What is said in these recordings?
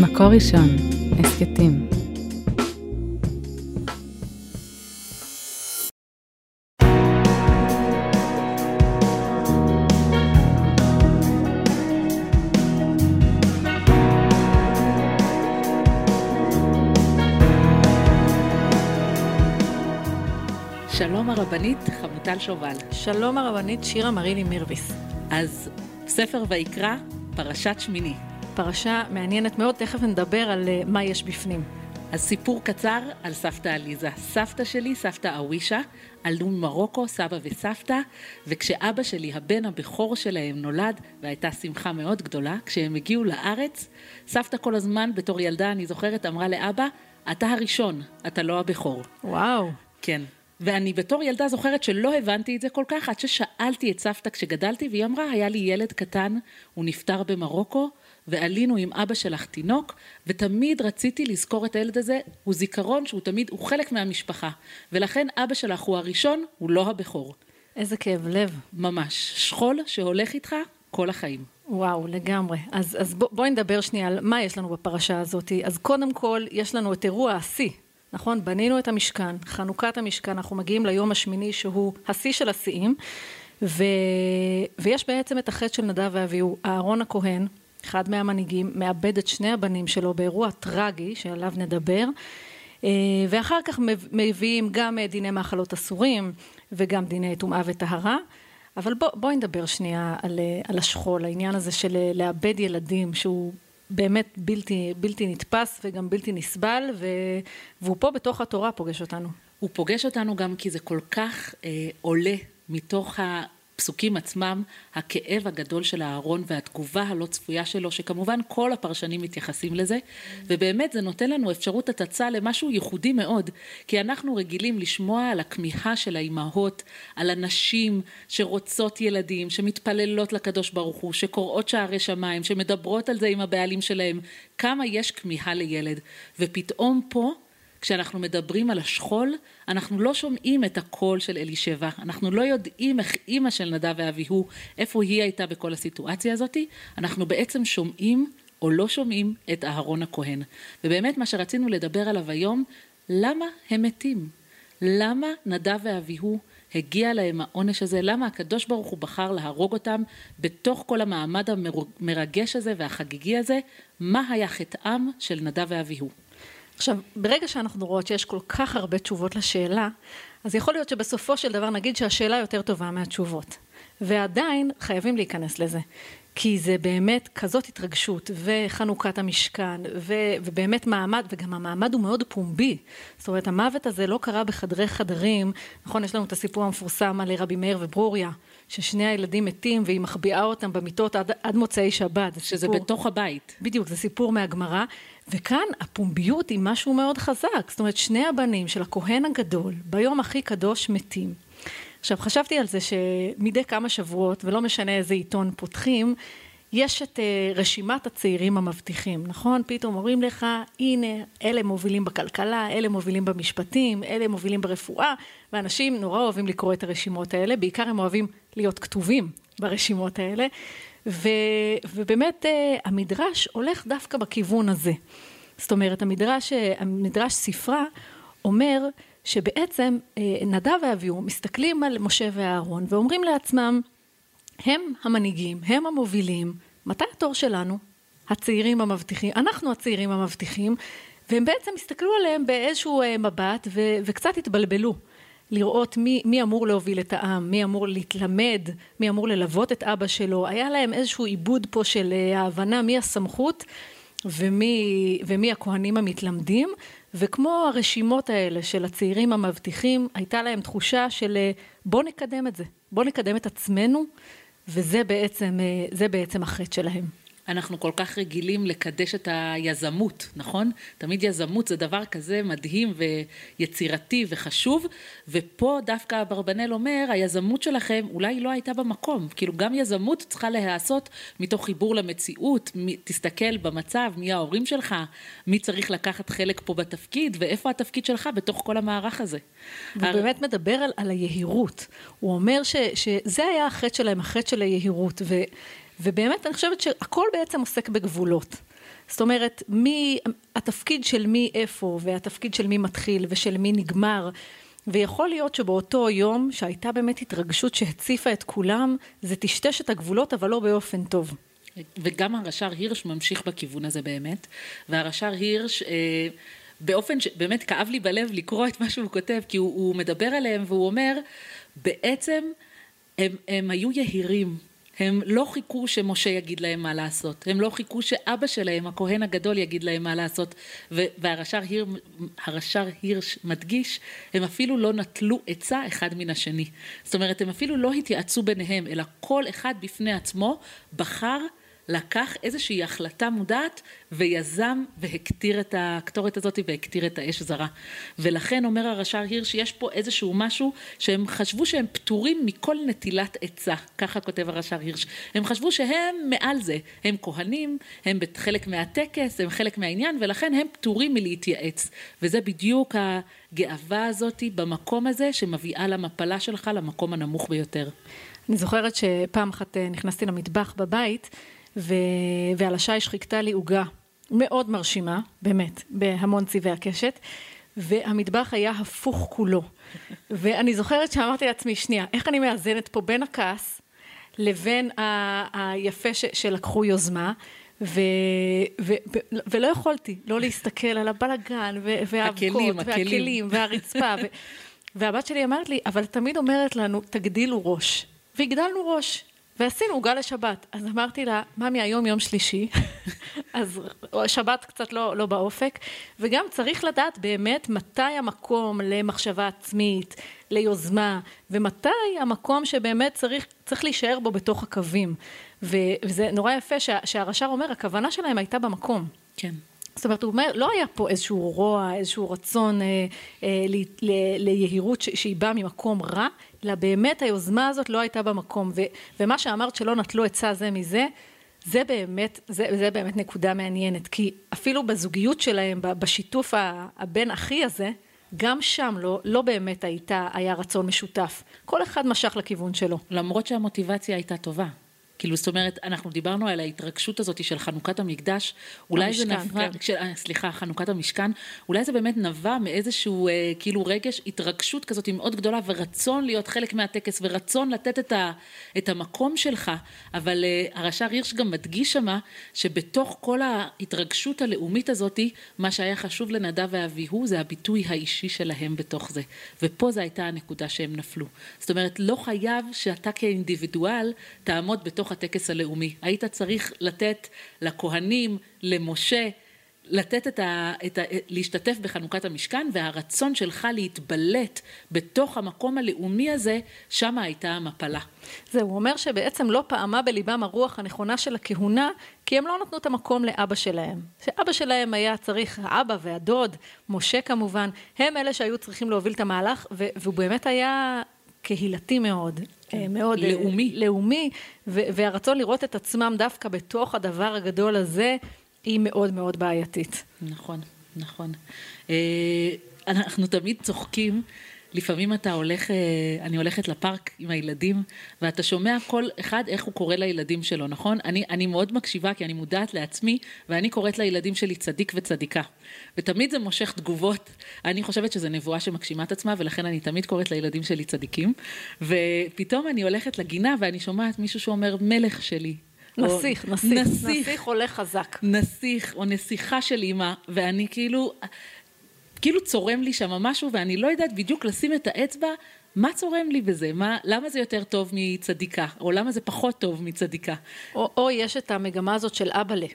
מקור ראשון, הסכתים. שלום הרבנית חמוטל שובל. שלום הרבנית שירה מרילי מירביס. אז ספר ויקרא, פרשת שמיני. פרשה מעניינת מאוד, תכף נדבר על uh, מה יש בפנים. אז סיפור קצר על סבתא עליזה. סבתא שלי, סבתא אווישה, עלו ממרוקו, סבא וסבתא, וכשאבא שלי, הבן הבכור שלהם, נולד, והייתה שמחה מאוד גדולה, כשהם הגיעו לארץ, סבתא כל הזמן, בתור ילדה, אני זוכרת, אמרה לאבא, אתה הראשון, אתה לא הבכור. וואו. כן. ואני בתור ילדה זוכרת שלא הבנתי את זה כל כך, עד ששאלתי את סבתא כשגדלתי, והיא אמרה, היה לי ילד קטן, הוא נפטר במרוקו, ועלינו עם אבא שלך תינוק, ותמיד רציתי לזכור את הילד הזה, הוא זיכרון שהוא תמיד, הוא חלק מהמשפחה. ולכן אבא שלך הוא הראשון, הוא לא הבכור. איזה כאב לב. ממש. שכול שהולך איתך כל החיים. וואו, לגמרי. אז, אז בוא, בואי נדבר שנייה על מה יש לנו בפרשה הזאת. אז קודם כל, יש לנו את אירוע השיא. נכון? בנינו את המשכן, חנוכת המשכן, אנחנו מגיעים ליום השמיני שהוא השיא של השיאים, ו... ויש בעצם את החטא של נדב ואביהו, אהרון הכהן, אחד מהמנהיגים, מאבד את שני הבנים שלו באירוע טרגי שעליו נדבר, אה, ואחר כך מביאים גם דיני מאכלות אסורים וגם דיני טומאה וטהרה. אבל בוא, בואי נדבר שנייה על, על השכול, העניין הזה של לאבד ילדים, שהוא באמת בלתי, בלתי נתפס וגם בלתי נסבל, ו, והוא פה בתוך התורה פוגש אותנו. הוא פוגש אותנו גם כי זה כל כך אה, עולה מתוך הפסוקים עצמם, הכאב הגדול של אהרון והתגובה הלא צפויה שלו, שכמובן כל הפרשנים מתייחסים לזה, ובאמת זה נותן לנו אפשרות הצצה למשהו ייחודי מאוד, כי אנחנו רגילים לשמוע על הכמיהה של האימהות, על הנשים שרוצות ילדים, שמתפללות לקדוש ברוך הוא, שקוראות שערי שמיים, שמדברות על זה עם הבעלים שלהם, כמה יש כמיהה לילד, ופתאום פה כשאנחנו מדברים על השכול, אנחנו לא שומעים את הקול של אלישבע, אנחנו לא יודעים איך אימא של נדב ואביהו, איפה היא הייתה בכל הסיטואציה הזאתי, אנחנו בעצם שומעים או לא שומעים את אהרון הכהן. ובאמת מה שרצינו לדבר עליו היום, למה הם מתים? למה נדב ואביהו הגיע להם העונש הזה? למה הקדוש ברוך הוא בחר להרוג אותם בתוך כל המעמד המרגש הזה והחגיגי הזה? מה היה חטאם של נדב ואביהו? עכשיו, ברגע שאנחנו רואות שיש כל כך הרבה תשובות לשאלה, אז יכול להיות שבסופו של דבר נגיד שהשאלה יותר טובה מהתשובות. ועדיין חייבים להיכנס לזה. כי זה באמת כזאת התרגשות, וחנוכת המשכן, ו, ובאמת מעמד, וגם המעמד הוא מאוד פומבי. זאת אומרת, המוות הזה לא קרה בחדרי חדרים. נכון, יש לנו את הסיפור המפורסם על רבי מאיר וברוריה, ששני הילדים מתים והיא מחביאה אותם במיטות עד, עד מוצאי שבת. שזה סיפור, בתוך הבית. בדיוק, זה סיפור מהגמרא. וכאן הפומביות היא משהו מאוד חזק. זאת אומרת, שני הבנים של הכהן הגדול, ביום הכי קדוש מתים. עכשיו, חשבתי על זה שמדי כמה שבועות, ולא משנה איזה עיתון פותחים, יש את uh, רשימת הצעירים המבטיחים, נכון? פתאום אומרים לך, הנה, אלה מובילים בכלכלה, אלה מובילים במשפטים, אלה מובילים ברפואה, ואנשים נורא אוהבים לקרוא את הרשימות האלה, בעיקר הם אוהבים להיות כתובים ברשימות האלה, ו, ובאמת uh, המדרש הולך דווקא בכיוון הזה. זאת אומרת, המדרש, המדרש ספרה אומר שבעצם אה, נדב ואביהו מסתכלים על משה ואהרון ואומרים לעצמם, הם המנהיגים, הם המובילים, מתי התור שלנו? הצעירים המבטיחים, אנחנו הצעירים המבטיחים, והם בעצם הסתכלו עליהם באיזשהו אה, מבט ו- וקצת התבלבלו. לראות מי, מי אמור להוביל את העם, מי אמור להתלמד, מי אמור ללוות את אבא שלו, היה להם איזשהו עיבוד פה של אה, ההבנה מי הסמכות ומי, ומי הכהנים המתלמדים, וכמו הרשימות האלה של הצעירים המבטיחים, הייתה להם תחושה של אה, בוא נקדם את זה, בוא נקדם את עצמנו, וזה בעצם, אה, בעצם החטא שלהם. אנחנו כל כך רגילים לקדש את היזמות, נכון? תמיד יזמות זה דבר כזה מדהים ויצירתי וחשוב, ופה דווקא אברבנאל אומר, היזמות שלכם אולי לא הייתה במקום, כאילו גם יזמות צריכה להיעשות מתוך חיבור למציאות, תסתכל במצב, מי ההורים שלך, מי צריך לקחת חלק פה בתפקיד, ואיפה התפקיד שלך בתוך כל המערך הזה. הוא הר... באמת מדבר על, על היהירות, הוא אומר ש, שזה היה החטא שלהם, החטא של היהירות, ו... ובאמת אני חושבת שהכל בעצם עוסק בגבולות. זאת אומרת, מי, התפקיד של מי איפה, והתפקיד של מי מתחיל ושל מי נגמר, ויכול להיות שבאותו יום שהייתה באמת התרגשות שהציפה את כולם, זה טשטש את הגבולות, אבל לא באופן טוב. וגם הרש"ר הירש ממשיך בכיוון הזה באמת, והרש"ר הירש אה, באופן שבאמת כאב לי בלב לקרוא את מה שהוא כותב, כי הוא, הוא מדבר עליהם והוא אומר, בעצם הם, הם היו יהירים, הם לא חיכו שמשה יגיד להם מה לעשות, הם לא חיכו שאבא שלהם, הכהן הגדול, יגיד להם מה לעשות, והרש"ר היר, הירש מדגיש, הם אפילו לא נטלו עצה אחד מן השני. זאת אומרת, הם אפילו לא התייעצו ביניהם, אלא כל אחד בפני עצמו בחר לקח איזושהי החלטה מודעת ויזם והקטיר את הקטורת הזאת והקטיר את האש זרה. ולכן אומר הרש"ר הירש, יש פה איזשהו משהו שהם חשבו שהם פטורים מכל נטילת עצה, ככה כותב הרש"ר הירש. הם חשבו שהם מעל זה, הם כהנים, הם חלק מהטקס, הם חלק מהעניין, ולכן הם פטורים מלהתייעץ. וזה בדיוק הגאווה הזאת במקום הזה שמביאה למפלה שלך למקום הנמוך ביותר. אני זוכרת שפעם אחת אה, נכנסתי למטבח בבית, ו... ועל השיש חיכתה לי עוגה מאוד מרשימה, באמת, בהמון צבעי הקשת, והמטבח היה הפוך כולו. ואני זוכרת שאמרתי לעצמי, שנייה, איך אני מאזנת פה בין הכעס לבין ה... היפה ש... שלקחו יוזמה, ו... ו... ו... ולא יכולתי לא להסתכל על הבלגן, והאבקות, והכלים, והרצפה. ו... והבת שלי אמרת לי, אבל תמיד אומרת לנו, תגדילו ראש. והגדלנו ראש. ועשינו עוגה לשבת. אז אמרתי לה, ממי, היום יום שלישי, אז שבת קצת לא, לא באופק, וגם צריך לדעת באמת מתי המקום למחשבה עצמית, ליוזמה, ומתי המקום שבאמת צריך, צריך להישאר בו בתוך הקווים. וזה נורא יפה שה, שהרש"ר אומר, הכוונה שלהם הייתה במקום. כן. זאת אומרת, הוא אומר, לא היה פה איזשהו רוע, איזשהו רצון אה, אה, ל, ל, ליהירות שהיא באה ממקום רע, אלא באמת היוזמה הזאת לא הייתה במקום. ו, ומה שאמרת שלא נטלו עצה זה מזה, זה באמת, זה, זה באמת נקודה מעניינת, כי אפילו בזוגיות שלהם, בשיתוף הבין אחי הזה, גם שם לא, לא באמת הייתה, היה רצון משותף. כל אחד משך לכיוון שלו. למרות שהמוטיבציה הייתה טובה. כאילו, זאת אומרת, אנחנו דיברנו על ההתרגשות הזאת של חנוכת המקדש, אולי המשכן, זה נבע, כן. כש, אה, סליחה, חנוכת המשכן, אולי זה באמת נבע מאיזשהו אה, כאילו רגש, התרגשות כזאת מאוד גדולה ורצון להיות חלק מהטקס ורצון לתת את, ה, את המקום שלך, אבל אה, הרש"ר הירש גם מדגיש שמה שבתוך כל ההתרגשות הלאומית הזאת, מה שהיה חשוב לנדב ואביהו זה הביטוי האישי שלהם בתוך זה, ופה זו הייתה הנקודה שהם נפלו. זאת אומרת, לא חייב שאתה כאינדיבידואל תעמוד בתוך הטקס הלאומי. היית צריך לתת לכהנים, למשה, לתת את ה, את ה... להשתתף בחנוכת המשכן והרצון שלך להתבלט בתוך המקום הלאומי הזה, שמה הייתה המפלה. זהו, הוא אומר שבעצם לא פעמה בליבם הרוח הנכונה של הכהונה, כי הם לא נתנו את המקום לאבא שלהם. שאבא שלהם היה צריך, האבא והדוד, משה כמובן, הם אלה שהיו צריכים להוביל את המהלך, והוא באמת היה קהילתי מאוד, מאוד אה, לאומי, לאומי והרצון לראות את עצמם דווקא בתוך הדבר הגדול הזה, היא מאוד מאוד בעייתית. נכון, נכון. אה, אנחנו תמיד צוחקים לפעמים אתה הולך, אה, אני הולכת לפארק עם הילדים, ואתה שומע כל אחד איך הוא קורא לילדים שלו, נכון? אני, אני מאוד מקשיבה כי אני מודעת לעצמי, ואני קוראת לילדים שלי צדיק וצדיקה. ותמיד זה מושך תגובות. אני חושבת שזו נבואה שמגשימה את עצמה, ולכן אני תמיד קוראת לילדים שלי צדיקים. ופתאום אני הולכת לגינה ואני שומעת מישהו שאומר, מלך שלי, נסיך, נסיך, נסיך, נסיך עולה חזק. נסיך, או נסיכה של אימא, ואני כאילו, כאילו צורם לי שם משהו ואני לא יודעת בדיוק לשים את האצבע מה צורם לי בזה, מה, למה זה יותר טוב מצדיקה, או למה זה פחות טוב מצדיקה. או, או יש את המגמה הזאת של אבאלה,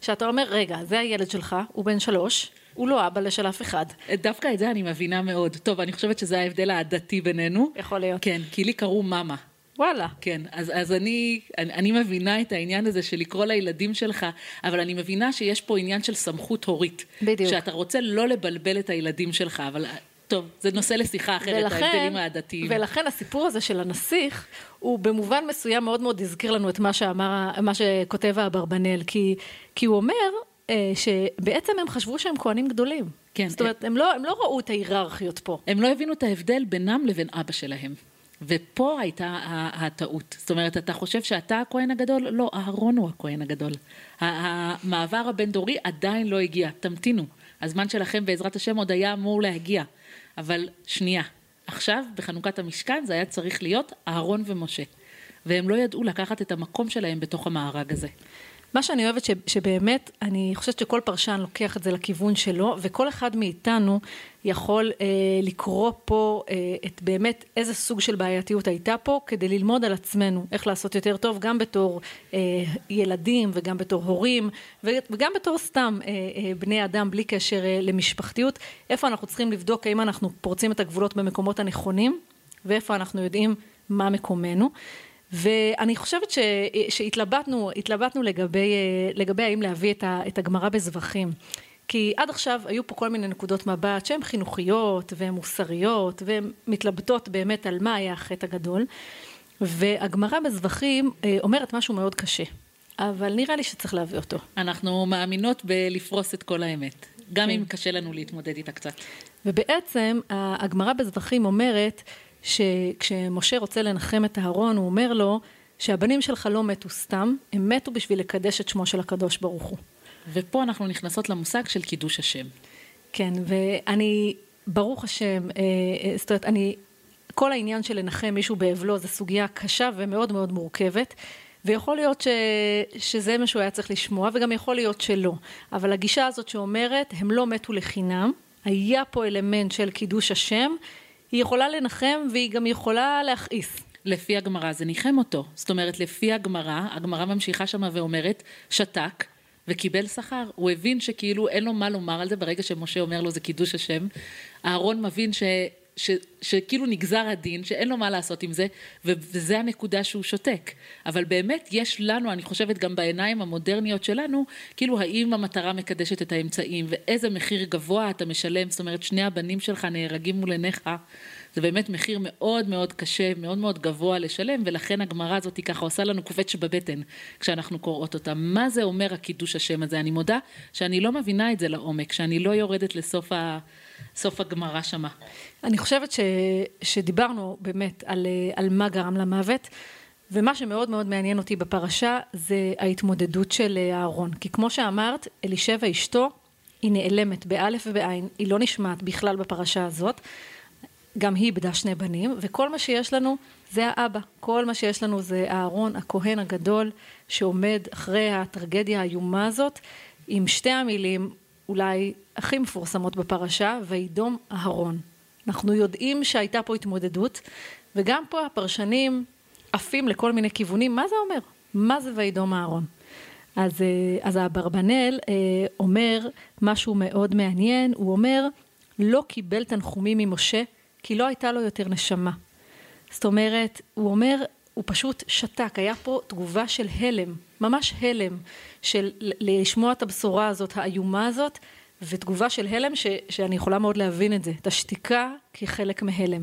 שאתה אומר, רגע, זה הילד שלך, הוא בן שלוש, הוא לא אבא של אף אחד. דווקא את זה אני מבינה מאוד. טוב, אני חושבת שזה ההבדל העדתי בינינו. יכול להיות. כן, כי לי קראו מאמה. וואלה. כן, אז, אז אני, אני, אני מבינה את העניין הזה של לקרוא לילדים שלך, אבל אני מבינה שיש פה עניין של סמכות הורית. בדיוק. שאתה רוצה לא לבלבל את הילדים שלך, אבל טוב, זה נושא לשיחה אחרת, ולכן, ההבדלים העדתיים. ולכן הסיפור הזה של הנסיך, הוא במובן מסוים מאוד מאוד הזכיר לנו את מה שאמר, מה שכותב האברבנאל, כי, כי הוא אומר אה, שבעצם הם חשבו שהם כהנים גדולים. כן. זאת אומרת, הם לא, הם לא ראו את ההיררכיות פה. הם לא הבינו את ההבדל בינם לבין אבא שלהם. ופה הייתה הטעות. זאת אומרת, אתה חושב שאתה הכהן הגדול? לא, אהרון הוא הכהן הגדול. המעבר הבין-דורי עדיין לא הגיע, תמתינו. הזמן שלכם בעזרת השם עוד היה אמור להגיע. אבל שנייה, עכשיו בחנוכת המשכן זה היה צריך להיות אהרון ומשה. והם לא ידעו לקחת את המקום שלהם בתוך המארג הזה. מה שאני אוהבת ש, שבאמת, אני חושבת שכל פרשן לוקח את זה לכיוון שלו, וכל אחד מאיתנו יכול אה, לקרוא פה אה, את באמת איזה סוג של בעייתיות הייתה פה, כדי ללמוד על עצמנו איך לעשות יותר טוב, גם בתור אה, ילדים וגם בתור הורים, וגם בתור סתם אה, אה, בני אדם בלי קשר אה, למשפחתיות, איפה אנחנו צריכים לבדוק האם אנחנו פורצים את הגבולות במקומות הנכונים, ואיפה אנחנו יודעים מה מקומנו. ואני חושבת ש, שהתלבטנו התלבטנו לגבי, לגבי האם להביא את, ה, את הגמרא בזבחים. כי עד עכשיו היו פה כל מיני נקודות מבט שהן חינוכיות והן מוסריות והן מתלבטות באמת על מה היה החטא הגדול. והגמרא בזבחים אה, אומרת משהו מאוד קשה, אבל נראה לי שצריך להביא אותו. אנחנו מאמינות בלפרוס את כל האמת, גם כן. אם קשה לנו להתמודד איתה קצת. ובעצם הגמרא בזבחים אומרת שכשמשה רוצה לנחם את אהרון, הוא אומר לו שהבנים שלך לא מתו סתם, הם מתו בשביל לקדש את שמו של הקדוש ברוך הוא. ופה אנחנו נכנסות למושג של קידוש השם. כן, ואני, ברוך השם, אה, אה, זאת אומרת, אני, כל העניין של לנחם מישהו באבלו זו סוגיה קשה ומאוד מאוד מורכבת. ויכול להיות ש, שזה מה שהוא היה צריך לשמוע, וגם יכול להיות שלא. אבל הגישה הזאת שאומרת, הם לא מתו לחינם, היה פה אלמנט של קידוש השם, היא יכולה לנחם והיא גם יכולה להכעיס. לפי הגמרא זה ניחם אותו. זאת אומרת, לפי הגמרא, הגמרא ממשיכה שמה ואומרת, שתק וקיבל שכר. הוא הבין שכאילו אין לו מה לומר על זה ברגע שמשה אומר לו זה קידוש השם. אהרון מבין ש... שכאילו נגזר הדין, שאין לו מה לעשות עם זה, וזה הנקודה שהוא שותק. אבל באמת יש לנו, אני חושבת גם בעיניים המודרניות שלנו, כאילו האם המטרה מקדשת את האמצעים, ואיזה מחיר גבוה אתה משלם, זאת אומרת שני הבנים שלך נהרגים מול עיניך, זה באמת מחיר מאוד מאוד קשה, מאוד מאוד גבוה לשלם, ולכן הגמרא הזאת היא ככה עושה לנו קופץ בבטן כשאנחנו קוראות אותה. מה זה אומר הקידוש השם הזה? אני מודה שאני לא מבינה את זה לעומק, שאני לא יורדת לסוף ה... סוף הגמרא שמה. אני חושבת ש, שדיברנו באמת על, על מה גרם למוות, ומה שמאוד מאוד מעניין אותי בפרשה זה ההתמודדות של אהרון. כי כמו שאמרת, אלישבע אשתו היא נעלמת באלף ובעין, היא לא נשמעת בכלל בפרשה הזאת. גם היא איבדה שני בנים, וכל מה שיש לנו זה האבא. כל מה שיש לנו זה אהרון, הכהן הגדול, שעומד אחרי הטרגדיה האיומה הזאת, עם שתי המילים אולי הכי מפורסמות בפרשה, וידום אהרון. אנחנו יודעים שהייתה פה התמודדות, וגם פה הפרשנים עפים לכל מיני כיוונים, מה זה אומר? מה זה וידום אהרון? אז, אה, אז האברבנאל אה, אומר משהו מאוד מעניין, הוא אומר, לא קיבל תנחומים ממשה, כי לא הייתה לו יותר נשמה. זאת אומרת, הוא אומר, הוא פשוט שתק, היה פה תגובה של הלם, ממש הלם, של לשמוע את הבשורה הזאת, האיומה הזאת, ותגובה של הלם ש, שאני יכולה מאוד להבין את זה, את השתיקה כחלק מהלם.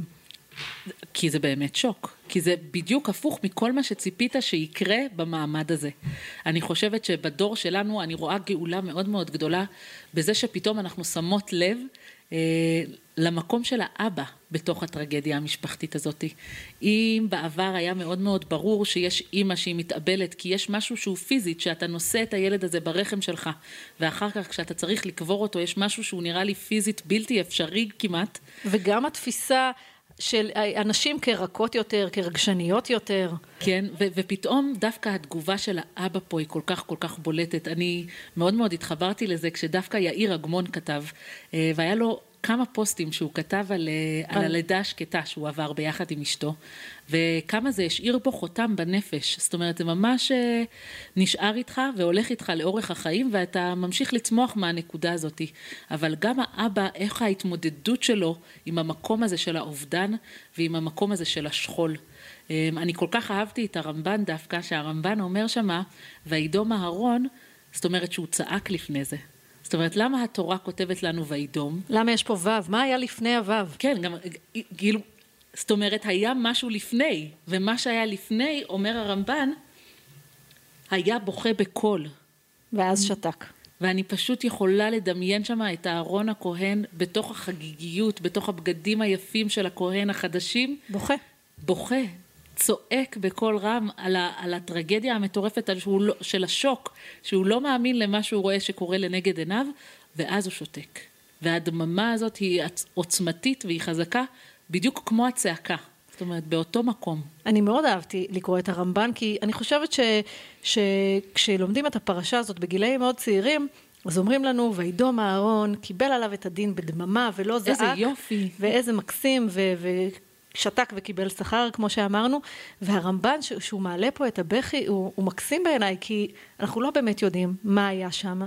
כי זה באמת שוק, כי זה בדיוק הפוך מכל מה שציפית שיקרה במעמד הזה. אני חושבת שבדור שלנו אני רואה גאולה מאוד מאוד גדולה בזה שפתאום אנחנו שמות לב למקום של האבא בתוך הטרגדיה המשפחתית הזאת. אם בעבר היה מאוד מאוד ברור שיש אימא שהיא מתאבלת כי יש משהו שהוא פיזית, שאתה נושא את הילד הזה ברחם שלך ואחר כך כשאתה צריך לקבור אותו יש משהו שהוא נראה לי פיזית בלתי אפשרי כמעט. וגם התפיסה של אנשים כרכות יותר, כרגשניות יותר. כן, ו- ופתאום דווקא התגובה של האבא פה היא כל כך כל כך בולטת. אני מאוד מאוד התחברתי לזה כשדווקא יאיר אגמון כתב, אה, והיה לו כמה פוסטים שהוא כתב על, אה, על הלידה השקטה שהוא עבר ביחד עם אשתו, וכמה זה השאיר בו חותם בנפש. זאת אומרת, זה ממש אה, נשאר איתך והולך איתך לאורך החיים, ואתה ממשיך לצמוח מהנקודה הזאת. אבל גם האבא, איך ההתמודדות שלו עם המקום הזה של האובדן, ועם המקום הזה של השכול. אה, אני כל כך אהבתי את הרמב"ן דווקא, שהרמב"ן אומר שמה, וידום אהרון, זאת אומרת שהוא צעק לפני זה. זאת אומרת, למה התורה כותבת לנו וידום? למה יש פה ו'? מה היה לפני הו'? כן, גם, כאילו, זאת אומרת, היה משהו לפני, ומה שהיה לפני, אומר הרמב"ן, היה בוכה בקול. ואז שתק. ואני פשוט יכולה לדמיין שם את אהרון הכהן בתוך החגיגיות, בתוך הבגדים היפים של הכהן החדשים. בוכה. בוכה, צועק בקול רם על, ה, על הטרגדיה המטורפת שהוא לא, של השוק, שהוא לא מאמין למה שהוא רואה שקורה לנגד עיניו, ואז הוא שותק. והדממה הזאת היא עוצמתית והיא חזקה, בדיוק כמו הצעקה. זאת אומרת, באותו מקום. אני מאוד אהבתי לקרוא את הרמב"ן, כי אני חושבת ש, שכשלומדים את הפרשה הזאת בגילאים מאוד צעירים, אז אומרים לנו, וידום אהרון, קיבל עליו את הדין בדממה ולא זעק. איזה יופי. ואיזה מקסים, ו... ושתק וקיבל שכר, כמו שאמרנו. והרמב"ן, שהוא מעלה פה את הבכי, הוא, הוא מקסים בעיניי, כי אנחנו לא באמת יודעים מה היה שם.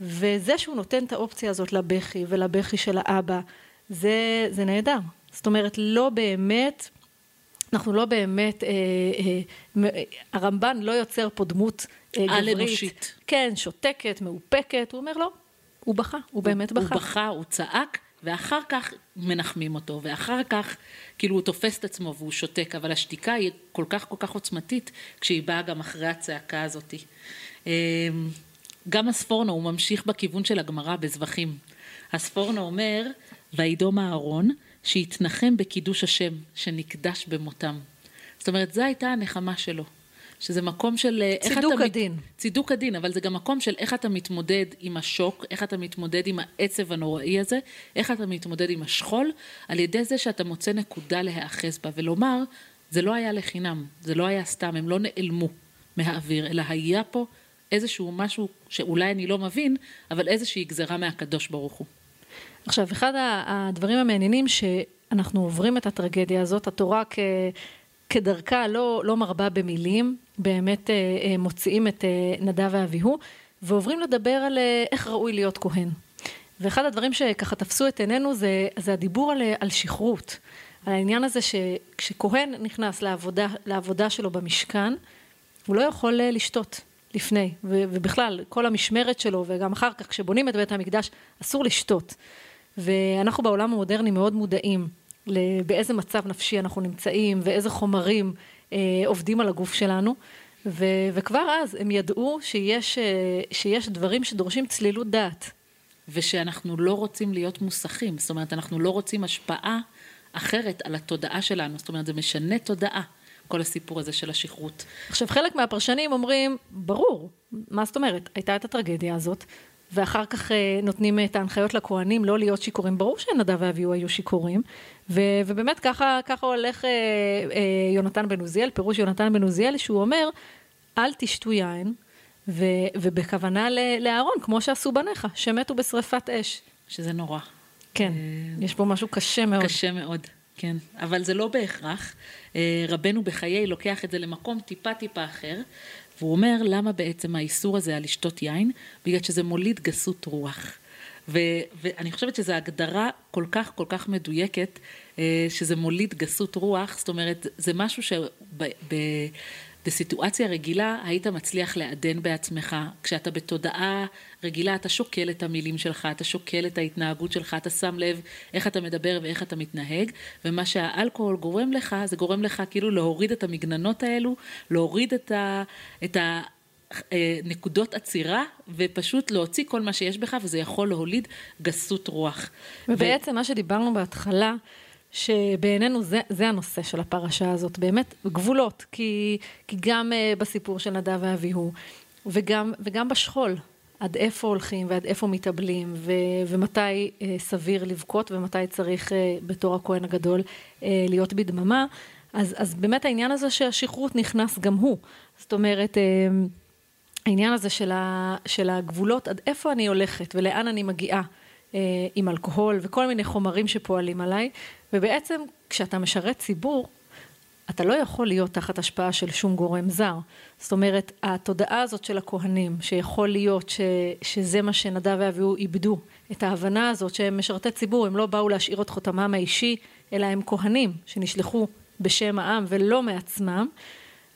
וזה שהוא נותן את האופציה הזאת לבכי ולבכי של האבא, זה, זה נהדר. זאת אומרת, לא באמת אנחנו לא באמת, אה, אה, הרמב"ן לא יוצר פה דמות אה, גברית. על-אנושית. כן, שותקת, מאופקת, הוא אומר לא, הוא בכה, הוא, הוא באמת בכה. הוא בכה, הוא צעק, ואחר כך מנחמים אותו, ואחר כך כאילו הוא תופס את עצמו והוא שותק, אבל השתיקה היא כל כך כל כך עוצמתית, כשהיא באה גם אחרי הצעקה הזאת. אה, גם הספורנו, הוא ממשיך בכיוון של הגמרא בזבחים. הספורנו אומר, וידום אהרון, שהתנחם בקידוש השם, שנקדש במותם. זאת אומרת, זו הייתה הנחמה שלו. שזה מקום של אה. צידוק הדין. מת... צידוק הדין, אבל זה גם מקום של איך אתה מתמודד עם השוק, איך אתה מתמודד עם העצב הנוראי הזה, איך אתה מתמודד עם השכול, על ידי זה שאתה מוצא נקודה להיאחז בה, ולומר, זה לא היה לחינם, זה לא היה סתם, הם לא נעלמו מהאוויר, אלא היה פה איזשהו משהו שאולי אני לא מבין, אבל איזושהי גזרה מהקדוש ברוך הוא. עכשיו, אחד הדברים המעניינים שאנחנו עוברים את הטרגדיה הזאת, התורה כ... כדרכה לא, לא מרבה במילים, באמת אה, אה, מוציאים את אה, נדב ואביהו, ועוברים לדבר על איך ראוי להיות כהן. ואחד הדברים שככה תפסו את עינינו זה, זה הדיבור על, על שכרות, על העניין הזה שכשכהן נכנס לעבודה, לעבודה שלו במשכן, הוא לא יכול לשתות לפני, ובכלל, כל המשמרת שלו, וגם אחר כך, כשבונים את בית המקדש, אסור לשתות. ואנחנו בעולם המודרני מאוד מודעים באיזה מצב נפשי אנחנו נמצאים ואיזה חומרים אה, עובדים על הגוף שלנו. ו, וכבר אז הם ידעו שיש, אה, שיש דברים שדורשים צלילות דעת. ושאנחנו לא רוצים להיות מוסכים, זאת אומרת, אנחנו לא רוצים השפעה אחרת על התודעה שלנו, זאת אומרת, זה משנה תודעה. כל הסיפור הזה של השכרות. עכשיו, חלק מהפרשנים אומרים, ברור, מה זאת אומרת? הייתה את הטרגדיה הזאת, ואחר כך אה, נותנים את ההנחיות לכהנים לא להיות שיכורים. ברור שנדב ואביהו היו שיכורים, ו, ובאמת ככה, ככה הולך אה, אה, יונתן בן עוזיאל, פירוש יונתן בן עוזיאל, שהוא אומר, אל תשתו יין, ו, ובכוונה לאהרון, כמו שעשו בניך, שמתו בשרפת אש. שזה נורא. כן, יש פה משהו קשה מאוד. קשה מאוד, כן. אבל זה לא בהכרח. רבנו בחיי לוקח את זה למקום טיפה טיפה אחר, והוא אומר למה בעצם האיסור הזה על לשתות יין? בגלל שזה מוליד גסות רוח. ו, ואני חושבת שזו הגדרה כל כך כל כך מדויקת, אה, שזה מוליד גסות רוח, זאת אומרת, זה משהו שבסיטואציה רגילה היית מצליח לעדן בעצמך. כשאתה בתודעה רגילה, אתה שוקל את המילים שלך, אתה שוקל את ההתנהגות שלך, אתה שם לב איך אתה מדבר ואיך אתה מתנהג, ומה שהאלכוהול גורם לך, זה גורם לך כאילו להוריד את המגננות האלו, להוריד את ה... את ה אה, נקודות עצירה ופשוט להוציא כל מה שיש בך וזה יכול להוליד גסות רוח. ובעצם ו... מה שדיברנו בהתחלה, שבעינינו זה, זה הנושא של הפרשה הזאת, באמת גבולות, כי, כי גם uh, בסיפור של נדב ואביהו וגם, וגם בשכול, עד איפה הולכים ועד איפה מתאבלים ו, ומתי uh, סביר לבכות ומתי צריך uh, בתור הכהן הגדול uh, להיות בדממה, אז, אז באמת העניין הזה שהשכרות נכנס גם הוא, זאת אומרת uh, העניין הזה של, ה, של הגבולות, עד איפה אני הולכת ולאן אני מגיעה עם אלכוהול וכל מיני חומרים שפועלים עליי, ובעצם כשאתה משרת ציבור, אתה לא יכול להיות תחת השפעה של שום גורם זר. זאת אומרת, התודעה הזאת של הכהנים, שיכול להיות ש, שזה מה שנדב ואביהו איבדו, את ההבנה הזאת שהם משרתי ציבור, הם לא באו להשאיר את חותמם האישי, אלא הם כהנים שנשלחו בשם העם ולא מעצמם,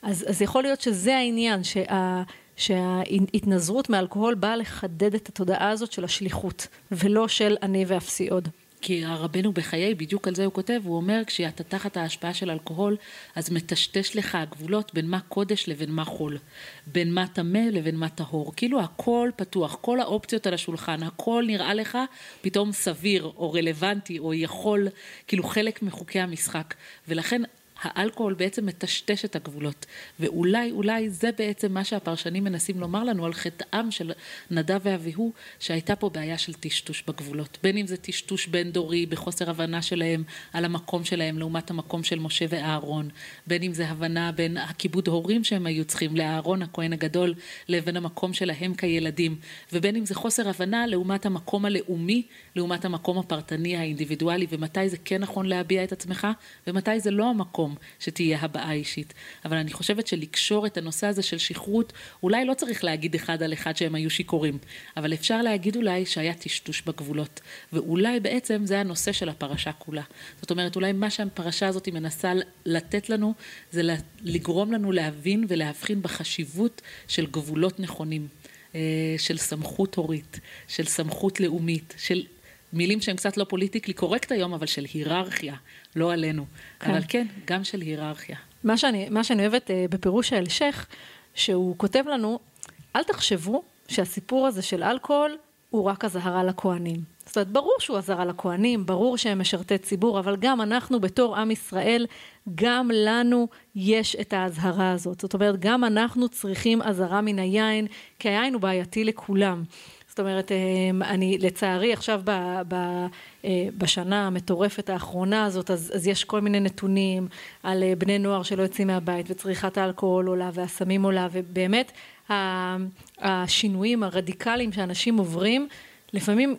אז, אז יכול להיות שזה העניין, שה... שההתנזרות מאלכוהול באה לחדד את התודעה הזאת של השליחות, ולא של אני ואפסי עוד. כי הרבנו בחיי, בדיוק על זה הוא כותב, הוא אומר, כשאתה תחת ההשפעה של אלכוהול, אז מטשטש לך הגבולות בין מה קודש לבין מה חול. בין מה טמא לבין מה טהור. כאילו הכל פתוח, כל האופציות על השולחן, הכל נראה לך פתאום סביר, או רלוונטי, או יכול, כאילו חלק מחוקי המשחק. ולכן האלכוהול בעצם מטשטש את הגבולות, ואולי, אולי זה בעצם מה שהפרשנים מנסים לומר לנו על חטאם של נדב ואביהו, שהייתה פה בעיה של טשטוש בגבולות. בין אם זה טשטוש בין דורי, בחוסר הבנה שלהם על המקום שלהם לעומת המקום של משה ואהרון, בין אם זה הבנה בין הכיבוד הורים שהם היו צריכים לאהרון הכהן הגדול, לבין המקום שלהם כילדים, ובין אם זה חוסר הבנה לעומת המקום הלאומי, לעומת המקום הפרטני האינדיבידואלי, ומתי זה כן נכון להביע את עצמך, ומתי זה לא המקום שתהיה הבעה אישית. אבל אני חושבת שלקשור את הנושא הזה של שכרות, אולי לא צריך להגיד אחד על אחד שהם היו שיכורים, אבל אפשר להגיד אולי שהיה טשטוש בגבולות, ואולי בעצם זה הנושא של הפרשה כולה. זאת אומרת, אולי מה שהפרשה הזאת מנסה לתת לנו, זה לגרום לנו להבין ולהבחין בחשיבות של גבולות נכונים. אה, של סמכות הורית, של סמכות לאומית, של מילים שהן קצת לא פוליטיקלי קורקט היום, אבל של היררכיה, לא עלינו. כן. אבל כן, גם של היררכיה. מה שאני, מה שאני אוהבת uh, בפירוש ההמשך, שהוא כותב לנו, אל תחשבו שהסיפור הזה של אלכוהול הוא רק אזהרה לכהנים. זאת אומרת, ברור שהוא אזהרה לכהנים, ברור שהם משרתי ציבור, אבל גם אנחנו בתור עם ישראל, גם לנו יש את האזהרה הזאת. זאת אומרת, גם אנחנו צריכים אזהרה מן היין, כי היין הוא בעייתי לכולם. זאת אומרת, אמ, אני לצערי עכשיו ב, ב, אה, בשנה המטורפת האחרונה הזאת, אז, אז יש כל מיני נתונים על אה, בני נוער שלא יוצאים מהבית וצריכת האלכוהול עולה והסמים עולה, ובאמת השינויים הרדיקליים שאנשים עוברים, לפעמים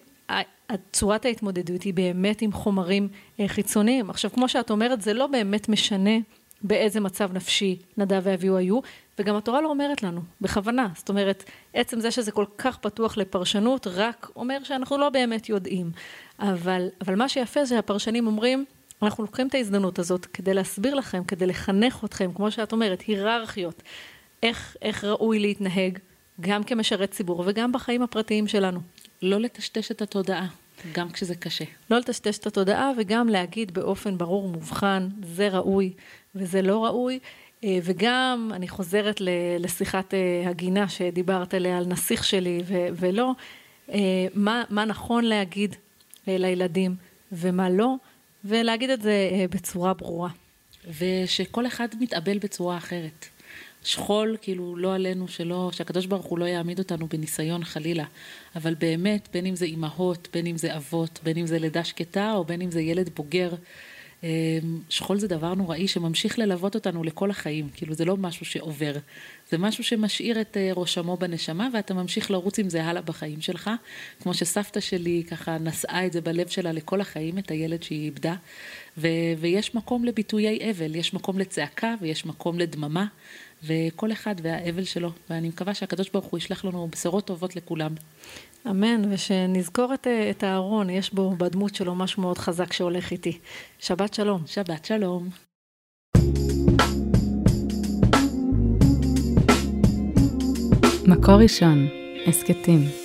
צורת ההתמודדות היא באמת עם חומרים אה, חיצוניים. עכשיו, כמו שאת אומרת, זה לא באמת משנה באיזה מצב נפשי נדב ואביהו היו, וגם התורה לא אומרת לנו, בכוונה. זאת אומרת, עצם זה שזה כל כך פתוח לפרשנות, רק אומר שאנחנו לא באמת יודעים. אבל, אבל מה שיפה זה שהפרשנים אומרים, אנחנו לוקחים את ההזדמנות הזאת כדי להסביר לכם, כדי לחנך אתכם, כמו שאת אומרת, היררכיות, איך, איך ראוי להתנהג, גם כמשרת ציבור וגם בחיים הפרטיים שלנו. לא לטשטש את התודעה, גם כשזה קשה. לא לטשטש את התודעה וגם להגיד באופן ברור ומובחן, זה ראוי וזה לא ראוי. אה, וגם, אני חוזרת לשיחת אה, הגינה שדיברת עליה על נסיך שלי ו- ולא, אה, מה, מה נכון להגיד לילדים ומה לא, ולהגיד את זה בצורה ברורה. ושכל אחד מתאבל בצורה אחרת. שכול, כאילו, לא עלינו, שלא, שהקדוש ברוך הוא לא יעמיד אותנו בניסיון חלילה. אבל באמת, בין אם זה אימהות, בין אם זה אבות, בין אם זה לידה שקטה, או בין אם זה ילד בוגר, אמ, שכול זה דבר נוראי שממשיך ללוות אותנו לכל החיים, כאילו זה לא משהו שעובר, זה משהו שמשאיר את אה, ראשמו בנשמה ואתה ממשיך לרוץ עם זה הלאה בחיים שלך, כמו שסבתא שלי ככה נשאה את זה בלב שלה לכל החיים, את הילד שהיא איבדה, ו- ויש מקום לביטויי אבל, יש מקום לצעקה ויש מקום לדממה, וכל אחד והאבל שלו, ואני מקווה שהקדוש ברוך הוא ישלח לנו בשורות טובות לכולם. אמן, ושנזכור את, את הארון, יש בו בדמות שלו משהו מאוד חזק שהולך איתי. שבת שלום. שבת שלום. מקור ראשון, הסכתים.